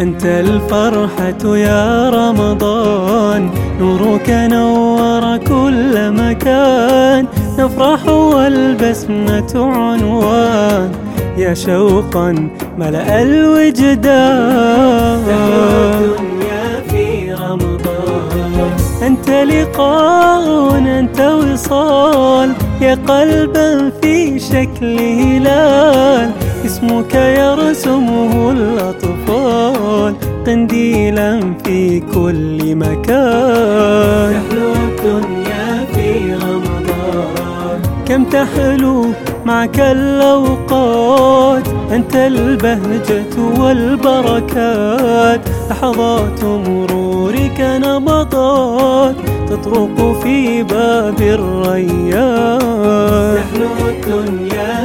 أنت الفرحة يا رمضان. نورك نور كل مكان. نفرح والبسمة عنوان. يا شوقا ملأ الوجدان. الدنيا في رمضان. أنت لقاء أنت وصال. يا قلبا في شكل هلال. اسمك يرسمه الأطفال قنديلا في كل مكان. تحلو الدنيا في رمضان. كم تحلو معك الأوقات؟ أنت البهجة والبركات. لحظات مرورك نبضات تطرق في باب الريان. تحلو الدنيا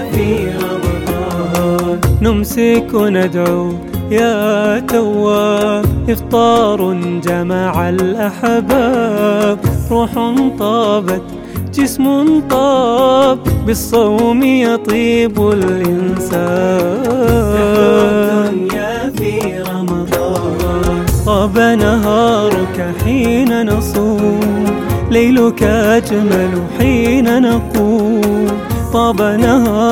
نمسك وندعو يا تواب إفطار جمع الأحباب. روح طابت جسم طاب بالصوم يطيب الإنسان. الدنيا في رمضان. طاب نهارك حين نصوم ليلك أجمل حين نقوم. طاب نهارك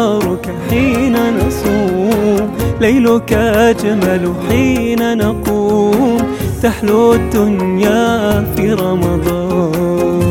ليلك أجمل حين نقوم تحلو الدنيا في رمضان.